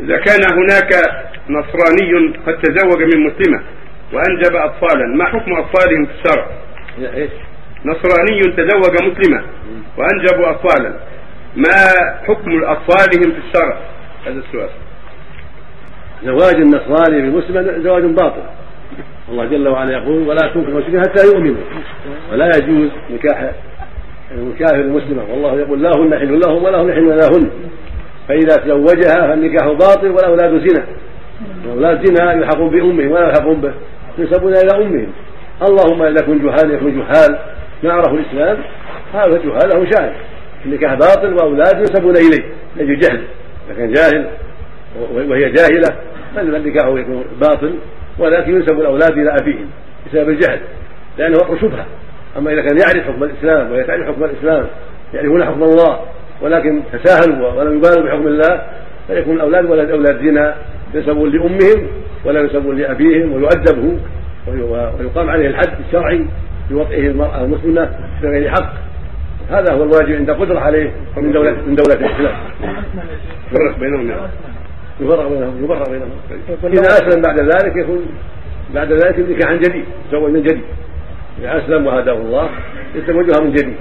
إذا كان هناك نصراني قد تزوج من مسلمة وأنجب أطفالا ما حكم أطفالهم في الشرع؟ نصراني تزوج مسلمة وأنجبوا أطفالا ما حكم أطفالهم في الشرع؟ هذا السؤال. زواج النصراني بمسلم زواج باطل. الله جل وعلا يقول ولا تنكح المشركين حتى يؤمنوا. ولا يجوز نكاح الكافر المسلمة. والله يقول لا هن حل لهم ولا هم حل لهن. فإذا تزوجها فالنكاح باطل والأولاد زنا. الأولاد زنا يلحقون بأمهم ولا يلحقون به ينسبون إلى أمهم. اللهم إذا كن جهال يكون جهال. ما عرفوا الإسلام هذا جهال له شأن. النكاح باطل وأولاد ينسبون إليه لأجل جهل. إذا كان جاهل وهي جاهلة فالنكاح يكون باطل ولكن ينسب الأولاد إلى أبيهم بسبب الجهل لأنه وقع شبهة. أما إذا كان يعرف حكم الإسلام وهي تعرف حكم الإسلام يعرفون حكم الله ولكن تساهلوا ولم يبالوا بحكم الله فيكون الأولاد ولد أولاد زنا ينسبون لأمهم ولا ينسبون لأبيهم ويؤدبوا ويقام عليه الحد الشرعي بوطئه المرأة المسلمة بغير حق. هذا هو الواجب عند قدرة عليه من دولة من دولة الإسلام. فرق بينهم يفرق بينهم يفرق بينهم. إذا أسلم بعد ذلك يكون بعد ذلك نكاحا جديد يتزوج من جديد. إذا أسلم وهداه الله يتزوجها من جديد.